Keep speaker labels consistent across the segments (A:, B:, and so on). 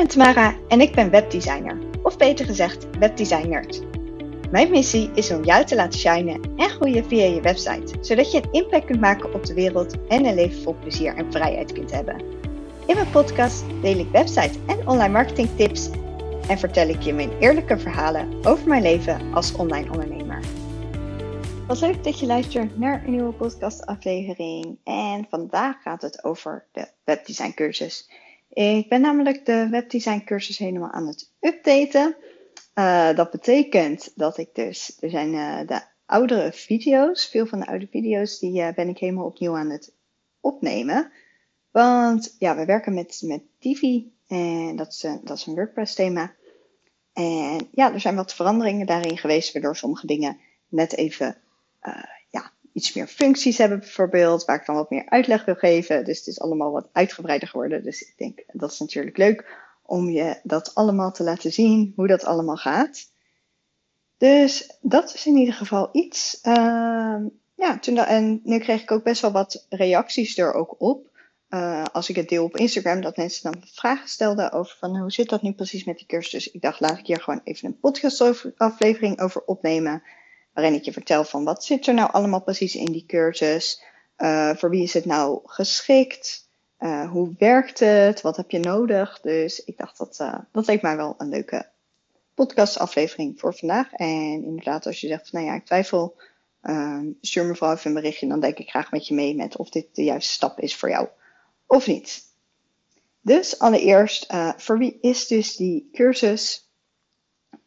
A: ben Tamara en ik ben webdesigner, of beter gezegd webdesigner. Mijn missie is om jou te laten shinen en groeien via je website, zodat je een impact kunt maken op de wereld en een leven vol plezier en vrijheid kunt hebben. In mijn podcast deel ik website en online marketing tips en vertel ik je mijn eerlijke verhalen over mijn leven als online ondernemer. Wat leuk dat je luistert naar een nieuwe podcastaflevering en vandaag gaat het over de webdesign cursus. Ik ben namelijk de webdesign cursus helemaal aan het updaten. Uh, dat betekent dat ik dus, er zijn uh, de oudere video's, veel van de oude video's, die uh, ben ik helemaal opnieuw aan het opnemen. Want ja, we werken met, met Divi en dat is, dat is een WordPress thema. En ja, er zijn wat veranderingen daarin geweest, waardoor sommige dingen net even iets meer functies hebben bijvoorbeeld, waar ik dan wat meer uitleg wil geven. Dus het is allemaal wat uitgebreider geworden. Dus ik denk, dat is natuurlijk leuk om je dat allemaal te laten zien, hoe dat allemaal gaat. Dus dat is in ieder geval iets. Uh, ja, toen en nu kreeg ik ook best wel wat reacties er ook op. Uh, als ik het deel op Instagram, dat mensen dan vragen stelden over van hoe zit dat nu precies met die cursus. Ik dacht, laat ik hier gewoon even een podcastaflevering over opnemen waarin ik je vertel van wat zit er nou allemaal precies in die cursus. Uh, voor wie is het nou geschikt? Uh, hoe werkt het? Wat heb je nodig? Dus ik dacht dat uh, dat leek mij wel een leuke podcastaflevering voor vandaag. En inderdaad, als je zegt van nou ja, ik twijfel, stuur me vooral even een berichtje. Dan denk ik graag met je mee met of dit de juiste stap is voor jou of niet. Dus allereerst, voor wie is dus die cursus?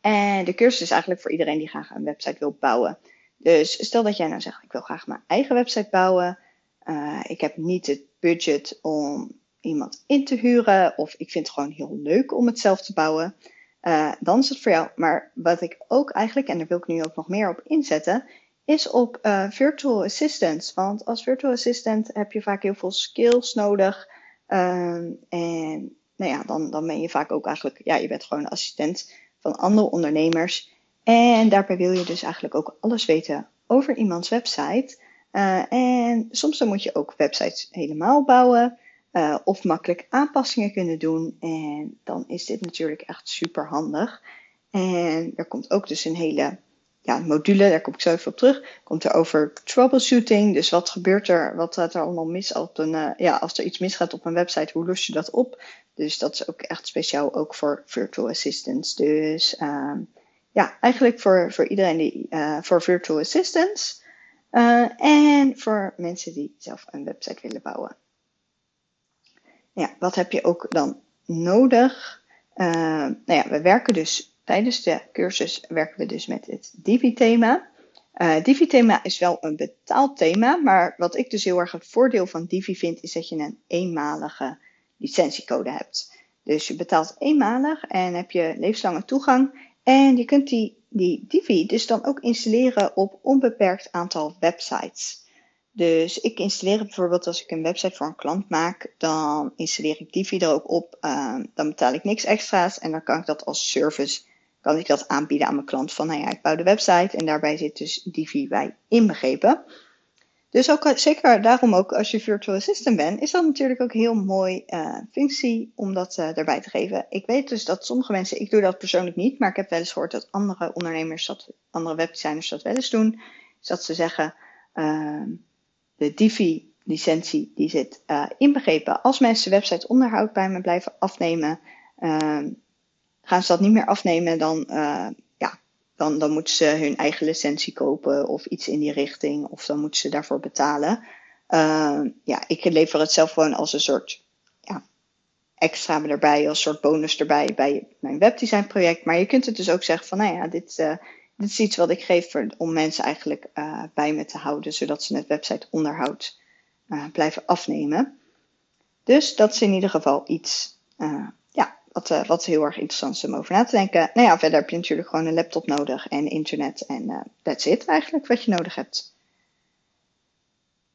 A: En de cursus is eigenlijk voor iedereen die graag een website wil bouwen. Dus stel dat jij nou zegt, ik wil graag mijn eigen website bouwen. Uh, ik heb niet het budget om iemand in te huren. Of ik vind het gewoon heel leuk om het zelf te bouwen. Uh, dan is het voor jou. Maar wat ik ook eigenlijk, en daar wil ik nu ook nog meer op inzetten, is op uh, virtual assistants. Want als virtual assistant heb je vaak heel veel skills nodig. Um, en nou ja, dan, dan ben je vaak ook eigenlijk, ja, je bent gewoon assistent van andere ondernemers. En daarbij wil je dus eigenlijk ook alles weten over iemands website. Uh, en soms dan moet je ook websites helemaal bouwen uh, of makkelijk aanpassingen kunnen doen. En dan is dit natuurlijk echt super handig. En er komt ook dus een hele ja, module, daar kom ik zo even op terug. Komt er over troubleshooting. Dus wat gebeurt er, wat gaat er allemaal mis op een, uh, ja, als er iets misgaat op een website, hoe los je dat op? Dus dat is ook echt speciaal ook voor virtual assistants. Dus uh, ja, eigenlijk voor, voor iedereen die, uh, voor virtual assistants. Uh, en voor mensen die zelf een website willen bouwen. Ja, wat heb je ook dan nodig? nou ja, we werken dus Tijdens de cursus werken we dus met het Divi-thema. Uh, Divi-thema is wel een betaald thema, maar wat ik dus heel erg het voordeel van Divi vind, is dat je een eenmalige licentiecode hebt. Dus je betaalt eenmalig en heb je levenslange toegang. En je kunt die, die Divi dus dan ook installeren op onbeperkt aantal websites. Dus ik installeer bijvoorbeeld als ik een website voor een klant maak, dan installeer ik Divi er ook op. Uh, dan betaal ik niks extra's en dan kan ik dat als service kan ik dat aanbieden aan mijn klant van, nou ja, ik bouw de website en daarbij zit dus Divi bij inbegrepen. Dus ook, zeker daarom ook als je virtual assistant bent, is dat natuurlijk ook een heel mooi uh, functie om dat uh, erbij te geven. Ik weet dus dat sommige mensen, ik doe dat persoonlijk niet, maar ik heb wel eens gehoord dat andere ondernemers, dat, andere webdesigners dat wel eens doen. Is dat ze zeggen, uh, de Divi licentie die zit inbegrepen. Als mensen website onderhoud bij me blijven afnemen, uh, gaan ze dat niet meer afnemen, dan, uh, ja, dan, dan moeten ze hun eigen licentie kopen of iets in die richting. Of dan moeten ze daarvoor betalen. Uh, ja, ik lever het zelf gewoon als een soort ja, extra erbij, als soort bonus erbij bij mijn webdesign project. Maar je kunt het dus ook zeggen van, nou ja, dit, uh, dit is iets wat ik geef voor, om mensen eigenlijk bij me te houden, zodat ze het website onderhoud blijven afnemen. Dus dat is in ieder geval iets wat, uh, wat heel erg interessant is om over na te denken. Nou ja, verder heb je natuurlijk gewoon een laptop nodig en internet. En uh, that's it eigenlijk wat je nodig hebt.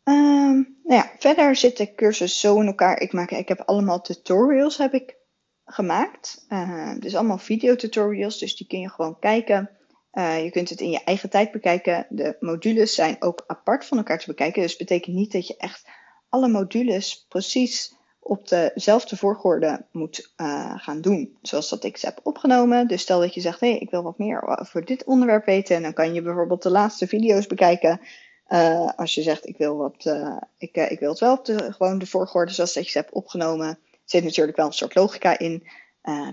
A: Um, nou ja, verder zit de cursus zo in elkaar. Ik, maak, ik heb allemaal tutorials heb ik gemaakt. Uh, dus allemaal videotutorials, dus die kun je gewoon kijken. Je kunt het in je eigen tijd bekijken. De modules zijn ook apart van elkaar te bekijken. Dus betekent niet dat je echt alle modules precies op dezelfde volgorde moet uh, gaan doen zoals dat ik ze heb opgenomen. Dus stel dat je zegt, hé, ik wil wat meer over dit onderwerp weten. En dan kan je bijvoorbeeld de laatste video's bekijken. Uh, als je zegt, ik wil, wat, uh, ik, ik wil het wel op de, gewoon de volgorde zoals dat je ze hebt opgenomen. Er zit natuurlijk wel een soort logica in.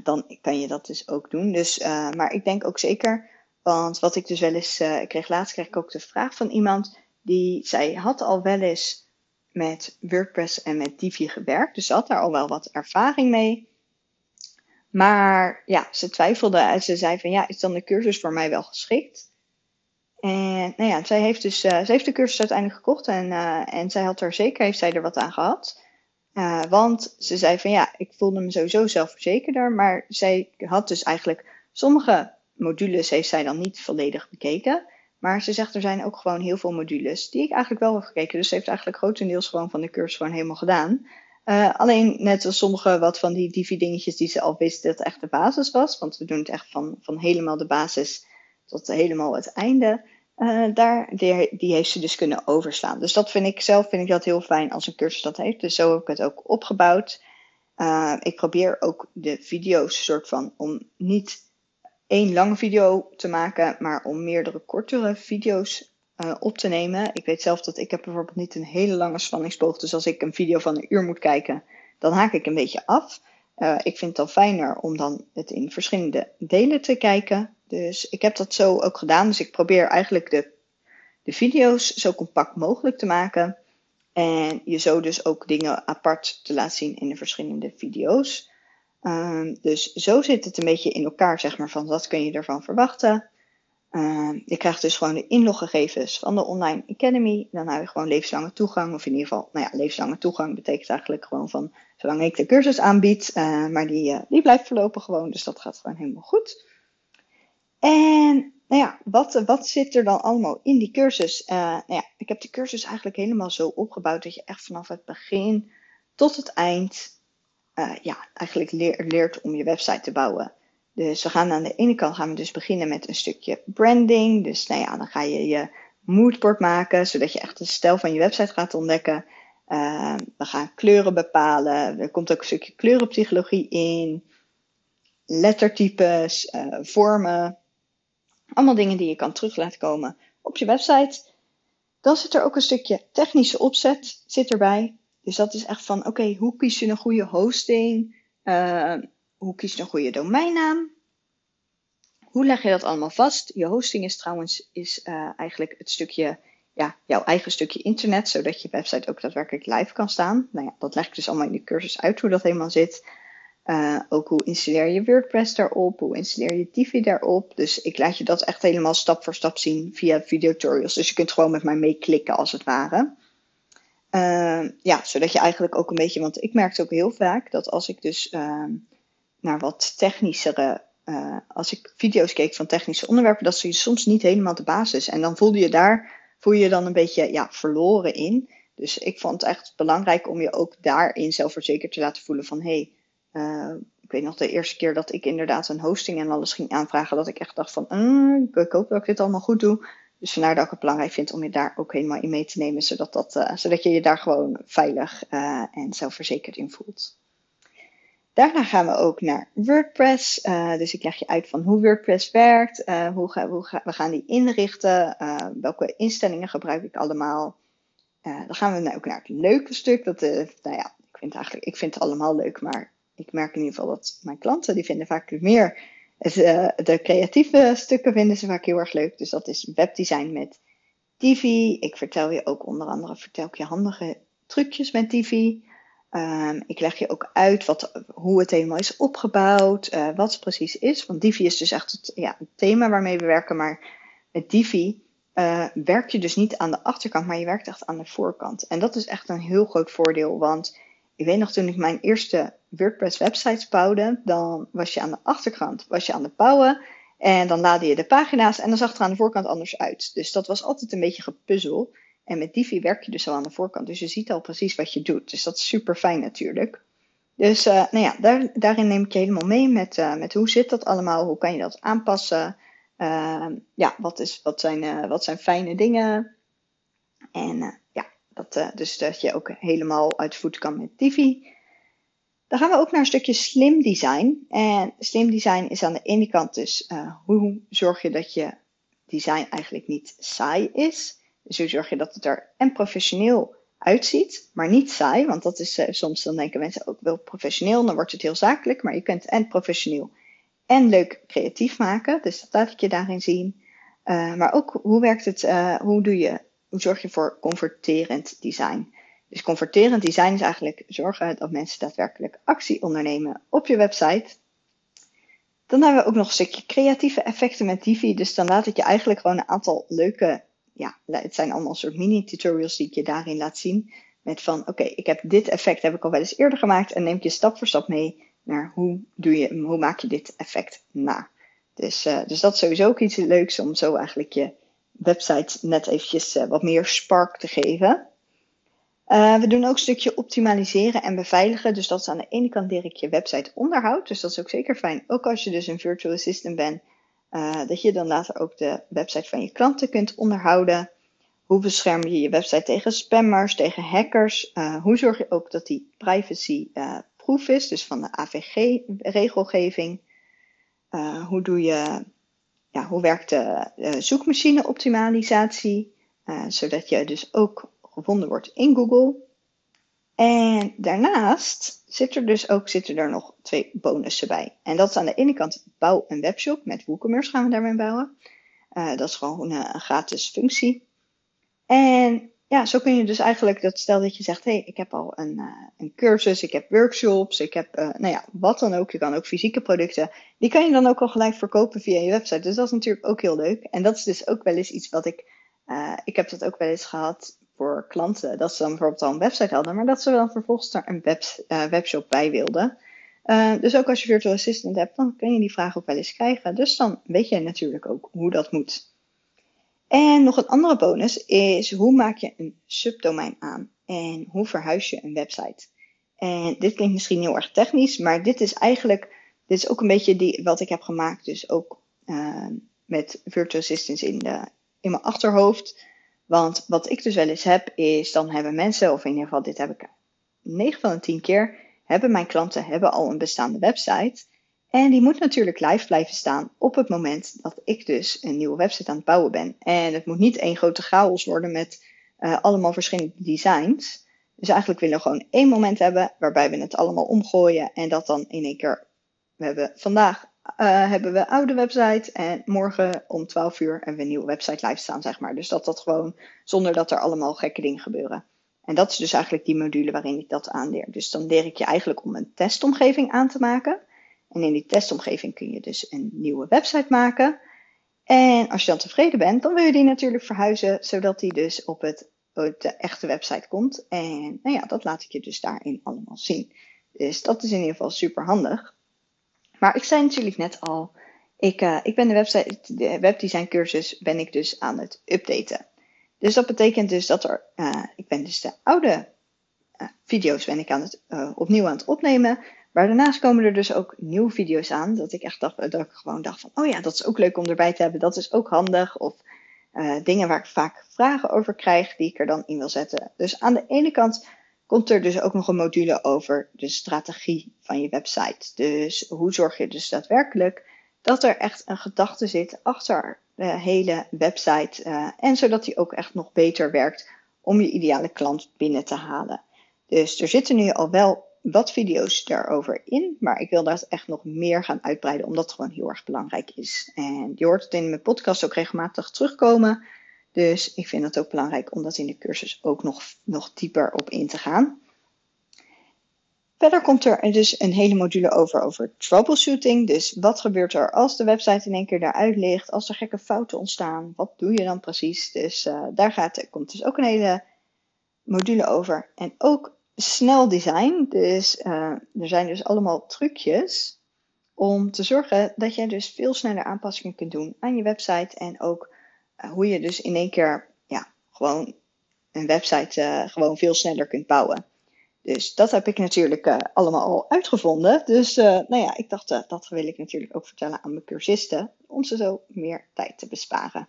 A: dan kan je dat dus ook doen. Dus, maar ik denk ook zeker, want wat ik dus wel eens, ik kreeg laatst kreeg ik ook de vraag van iemand die zei, had al wel eens met WordPress en met Divi gewerkt. Dus ze had daar al wel wat ervaring mee. Maar ja, ze twijfelde en ze zei van ja, is dan de cursus voor mij wel geschikt? En nou ja, zij heeft dus uh, ze heeft de cursus uiteindelijk gekocht en, uh, en zij had er zeker, heeft zij er wat aan gehad. Uh, want ze zei van ja, ik voelde me sowieso zelfverzekerder, maar zij had dus eigenlijk sommige modules heeft zij dan niet volledig bekeken. Maar ze zegt er zijn ook gewoon heel veel modules die ik eigenlijk wel heb gekeken. Dus ze heeft eigenlijk grotendeels gewoon van de cursus gewoon helemaal gedaan. Uh, alleen net als sommige wat van die divi dingetjes die ze al wist dat echt de basis was. Want we doen het echt van, van helemaal de basis tot helemaal het einde. Uh, daar, die, heeft ze dus kunnen overslaan. Dus dat vind ik zelf vind ik dat heel fijn als een cursus dat heeft. Dus zo heb ik het ook opgebouwd. Uh, ik probeer ook de video's soort van om niet één lange video te maken, maar om meerdere kortere video's uh, op te nemen. Ik weet zelf dat ik heb bijvoorbeeld niet een hele lange spanningsboog. Dus als ik een video van een uur moet kijken, dan haak ik een beetje af. Uh, ik vind het dan fijner om dan het in verschillende delen te kijken. Dus ik heb dat zo ook gedaan. Dus ik probeer eigenlijk de, de video's zo compact mogelijk te maken. En je zo dus ook dingen apart te laten zien in de verschillende video's. Um, dus zo zit het een beetje in elkaar, zeg maar, van wat kun je ervan verwachten. Um, je krijgt dus gewoon de inloggegevens van de Online Academy. Dan heb je gewoon levenslange toegang. Of in ieder geval, nou ja, levenslange toegang betekent eigenlijk gewoon van zolang ik de cursus aanbied. Uh, maar die, uh, die blijft verlopen gewoon, dus dat gaat gewoon helemaal goed. En nou ja, wat, wat zit er dan allemaal in die cursus? Uh, nou ja, ik heb de cursus eigenlijk helemaal zo opgebouwd dat je echt vanaf het begin tot het eind uh, ja, eigenlijk leert om je website te bouwen. Dus we gaan aan de ene kant gaan we dus beginnen met een stukje branding. Dus nou ja, dan ga je je moodboard maken, zodat je echt de stijl van je website gaat ontdekken. Uh, we gaan kleuren bepalen. Er komt ook een stukje kleurenpsychologie in. Lettertypes, uh, vormen. Allemaal dingen die je kan terug laten komen op je website. Dan zit er ook een stukje technische opzet zit erbij. Dus dat is echt van, oké, hoe kies je een goede hosting? Uh, hoe kies je een goede domeinnaam? Hoe leg je dat allemaal vast? Je hosting is trouwens is, uh, eigenlijk het stukje, ja, jouw eigen stukje internet, zodat je website ook daadwerkelijk live kan staan. Nou ja, dat leg ik dus allemaal in de cursus uit hoe dat helemaal zit. Uh, ook hoe installeer je WordPress daarop, hoe installeer je Divi daarop. Dus ik laat je dat echt helemaal stap voor stap zien via videotutorials. Dus je kunt gewoon met mij meeklikken als het ware. Uh, ja, zodat je eigenlijk ook een beetje, want ik merkte ook heel vaak dat als ik dus uh, naar wat technischere, uh, als ik video's keek van technische onderwerpen, dat ze soms niet helemaal de basis. En dan voelde je daar, voel je dan een beetje ja, verloren in. Dus ik vond het echt belangrijk om je ook daarin zelfverzekerd te laten voelen van hé, hey, ik weet nog de eerste keer dat ik inderdaad een hosting en alles ging aanvragen, dat ik echt dacht van, mm, ik hoop dat ik dit allemaal goed doe. Dus vandaar dat ik het belangrijk vind om je daar ook helemaal in mee te nemen, zodat, dat, uh, zodat je je daar gewoon veilig uh, en zelfverzekerd in voelt. Daarna gaan we ook naar WordPress. Uh, dus ik leg je uit van hoe WordPress werkt, hoe, hoe ga, we gaan die inrichten, welke instellingen gebruik ik allemaal. dan gaan we ook naar het leuke stuk. Dat, nou ja, ik vind, eigenlijk, ik vind het allemaal leuk, maar ik merk in ieder geval dat mijn klanten die vinden vaak meer de creatieve stukken vinden ze vaak heel erg leuk. Dus dat is webdesign met Divi. Ik vertel je ook onder andere vertel ik je handige trucjes met Divi. Um, ik leg je ook uit wat, hoe het helemaal is opgebouwd, uh, wat het precies is. Want Divi is dus echt het, ja, thema waarmee we werken. Maar met Divi uh, werk je dus niet aan de achterkant, maar je werkt echt aan de voorkant. En dat is echt een heel groot voordeel. Want ik weet nog toen ik mijn eerste WordPress websites bouwde, dan was je aan de achterkant was je aan het bouwen. En dan laadde je de pagina's en dan zag het er aan de voorkant anders uit. Dus dat was altijd een beetje gepuzzel. En met Divi werk je dus al aan de voorkant. Dus je ziet al precies wat je doet. Dus dat is super fijn natuurlijk. Dus uh, nou ja, daar, daarin neem ik je helemaal mee met, uh, met hoe zit dat allemaal? Hoe kan je dat aanpassen? Uh, ja, wat, is, wat, zijn, wat zijn fijne dingen? En dat, dus dat je ook helemaal uit voet kan met Divi. Dan gaan we ook naar een stukje slim design. En slim design is aan de ene kant dus uh, hoe zorg je dat je design eigenlijk niet saai is. Dus hoe zorg je dat het er en professioneel uitziet, maar niet saai. Want dat is uh, soms, dan denken mensen ook wel professioneel, dan wordt het heel zakelijk. Maar je kunt en professioneel en leuk creatief maken. Dus dat laat ik je daarin zien. Maar ook hoe werkt het, hoe doe je, hoe zorg je voor converterend design? Dus converterend design is eigenlijk zorgen dat mensen daadwerkelijk actie ondernemen op je website. Dan hebben we ook nog een stukje creatieve effecten met Divi. Dus dan laat ik je eigenlijk gewoon een aantal leuke, ja, het zijn allemaal soort mini-tutorials die ik je daarin laat zien. Met van, oké, ik heb dit effect heb ik al wel eens eerder gemaakt en neem je stap voor stap mee naar hoe, doe je, hoe maak je dit effect na. Dus, uh, dus dat is sowieso ook iets leuks om zo eigenlijk je website net eventjes uh, wat meer spark te geven. Uh, we doen ook een stukje optimaliseren en beveiligen. Dus dat is aan de ene kant ik je website onderhoud. Dus dat is ook zeker fijn. Ook als je dus een virtual assistant bent. Uh, dat je dan later ook de website van je klanten kunt onderhouden. Hoe bescherm je je website tegen spammers, tegen hackers? Hoe zorg je ook dat die privacy proof is, dus van de AVG-regelgeving? hoe doe je, ja, hoe werkt de zoekmachine optimalisatie? zodat je dus ook gevonden wordt in Google. En daarnaast zit er dus ook zitten er nog twee bonussen bij. En dat is aan de ene kant bouw een webshop. Met WooCommerce gaan we daarmee bouwen. Uh, dat is gewoon een, een, gratis functie. En ja, zo kun je dus eigenlijk, dat stel dat je zegt, hé, hey, ik heb al een, uh, een cursus, ik heb workshops, ik heb, uh, nou ja, wat dan ook. Je kan ook fysieke producten. Die kan je dan ook al gelijk verkopen via je website. Dus dat is natuurlijk ook heel leuk. En dat is dus ook wel eens iets wat ik, ik heb dat ook wel eens gehad voor klanten. Dat ze dan bijvoorbeeld al een website hadden, maar dat ze dan vervolgens er een web, webshop bij wilden. Dus ook als je virtual assistant hebt, dan kun je die vraag ook wel eens krijgen. Dus dan weet je natuurlijk ook hoe dat moet. En nog een andere bonus is hoe maak je een subdomein aan en hoe verhuis je een website. En dit klinkt misschien heel erg technisch, maar dit is eigenlijk, dit is ook een beetje die, wat ik heb gemaakt, dus ook uh, met virtual assistants in, de, in mijn achterhoofd. Want wat ik dus wel eens heb, is dan hebben mensen, of in ieder geval dit heb ik 9 van de 10 keer, hebben mijn klanten hebben al een bestaande website. En die moet natuurlijk live blijven staan op het moment dat ik dus een nieuwe website aan het bouwen ben. En het moet niet één grote chaos worden met uh, allemaal verschillende designs. Dus eigenlijk willen we gewoon één moment hebben waarbij we het allemaal omgooien en dat dan in één keer. We hebben vandaag uh, hebben we oude website en morgen om 12 uur hebben we een nieuwe website live staan, zeg maar. Dus dat dat gewoon zonder dat er allemaal gekke dingen gebeuren. En dat is dus eigenlijk die module waarin ik dat aanleer. Dus dan leer ik je eigenlijk om een testomgeving aan te maken. En in die testomgeving kun je dus een nieuwe website maken. En als je dan tevreden bent, dan wil je die natuurlijk verhuizen, zodat die dus op, het, de echte website komt. En nou ja, dat laat ik je dus daarin allemaal zien. Dus dat is in ieder geval super handig. Maar ik zei natuurlijk net al, ik, uh, ik ben de, website, de webdesign cursus ben ik dus aan het updaten. Dus dat betekent dus dat er, uh, ik ben dus de oude uh, video's ben ik aan het, opnieuw aan het opnemen. Maar daarnaast komen er dus ook nieuwe video's aan. Dat ik echt dacht, dat ik gewoon dacht van, oh ja, dat is ook leuk om erbij te hebben. Dat is ook handig. Of dingen waar ik vaak vragen over krijg, die ik er dan in wil zetten. Dus aan de ene kant komt er dus ook nog een module over de strategie van je website. Dus hoe zorg je dus daadwerkelijk dat er echt een gedachte zit achter de hele website. Uh, en zodat die ook echt nog beter werkt om je ideale klant binnen te halen. Dus er zitten nu al wel wat video's daarover in. Maar ik wil dat echt nog meer gaan uitbreiden, omdat het gewoon heel erg belangrijk is. En je hoort het in mijn podcast ook regelmatig terugkomen. Dus ik vind het ook belangrijk om dat in de cursus ook nog, nog dieper op in te gaan. Verder komt er dus een hele module over, over troubleshooting. Dus wat gebeurt er als de website in één keer daaruit ligt? Als er gekke fouten ontstaan, wat doe je dan precies? Dus uh, daar gaat, komt dus ook een hele module over. En ook snel design. Dus uh, er zijn dus allemaal trucjes om te zorgen dat jij dus veel sneller aanpassingen kunt doen aan je website. En ook uh, hoe je dus in één keer ja, gewoon een website uh, gewoon veel sneller kunt bouwen. Dus dat heb ik natuurlijk allemaal al uitgevonden. Dus nou ja, ik dacht dat wil ik natuurlijk ook vertellen aan mijn cursisten. Om ze zo meer tijd te besparen.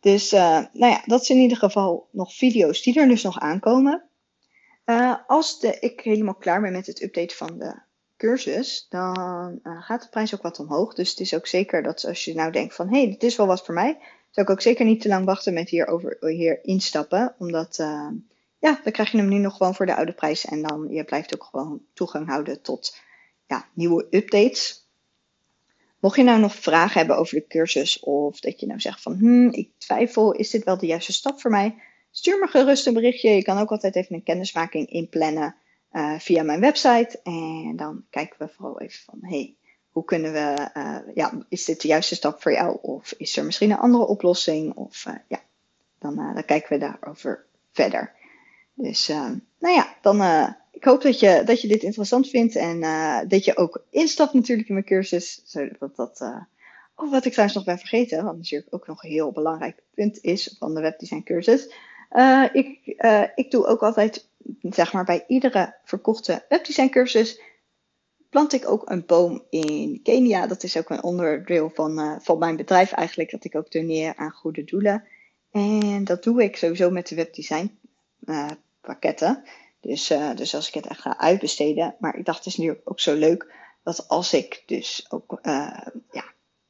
A: Dus nou ja, dat zijn in ieder geval nog video's die er dus nog aankomen. Uh, als de, ik helemaal klaar ben met het updaten van de cursus, dan uh, gaat de prijs ook wat omhoog. Dus het is ook zeker dat als je nou denkt van hé, hey, dit is wel wat voor mij, zou ik ook zeker niet te lang wachten met hier instappen. Omdat uh, ja, dan krijg je hem nu nog gewoon voor de oude prijs. En dan je blijft ook gewoon toegang houden tot ja, nieuwe updates. Mocht je nou nog vragen hebben over de cursus of dat je nou zegt van hmm, ik twijfel, is dit wel de juiste stap voor mij? Stuur me gerust een berichtje. Je kan ook altijd even een kennismaking inplannen uh, via mijn website. En dan kijken we vooral even van hey, hoe kunnen we, uh, ja, is dit de juiste stap voor jou? Of is er misschien een andere oplossing? Of uh, ja, dan, dan kijken we daarover verder. Dus nou ja, dan ik hoop dat je, dat je dit interessant vindt en dat je ook instapt natuurlijk in mijn cursus. Zodat dat, oh, wat ik trouwens nog ben vergeten, wat natuurlijk ook nog een heel belangrijk punt is van de webdesign cursus. Uh, ik, ik doe ook altijd, zeg maar bij iedere verkochte webdesign cursus, plant ik ook een boom in Kenia. Dat is ook een onderdeel van, van mijn bedrijf eigenlijk, dat ik ook doneer aan goede doelen. En dat doe ik sowieso met de webdesign pakketten. Dus, dus als ik het echt ga uitbesteden. Maar ik dacht, het is nu ook zo leuk dat als ik dus ook ja,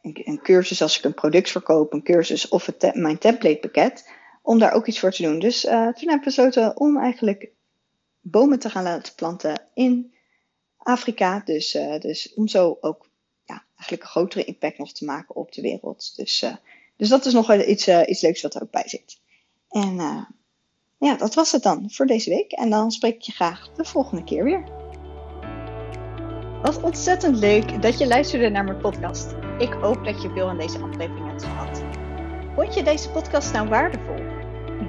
A: een, een, cursus, als ik een product verkoop, een cursus of mijn template pakket, om daar ook iets voor te doen. Dus uh, toen heb ik besloten om eigenlijk bomen te gaan laten planten in Afrika. Dus, dus om zo ook ja, eigenlijk een grotere impact nog te maken op de wereld. Dus, dus dat is nog iets, iets leuks wat er ook bij zit. En ja, dat was het dan voor deze week. En dan spreek ik je graag de volgende keer weer. Wat ontzettend leuk dat je luisterde naar mijn podcast. Ik hoop dat je veel aan deze aflevering hebt gehad. Vond je deze podcast nou waardevol?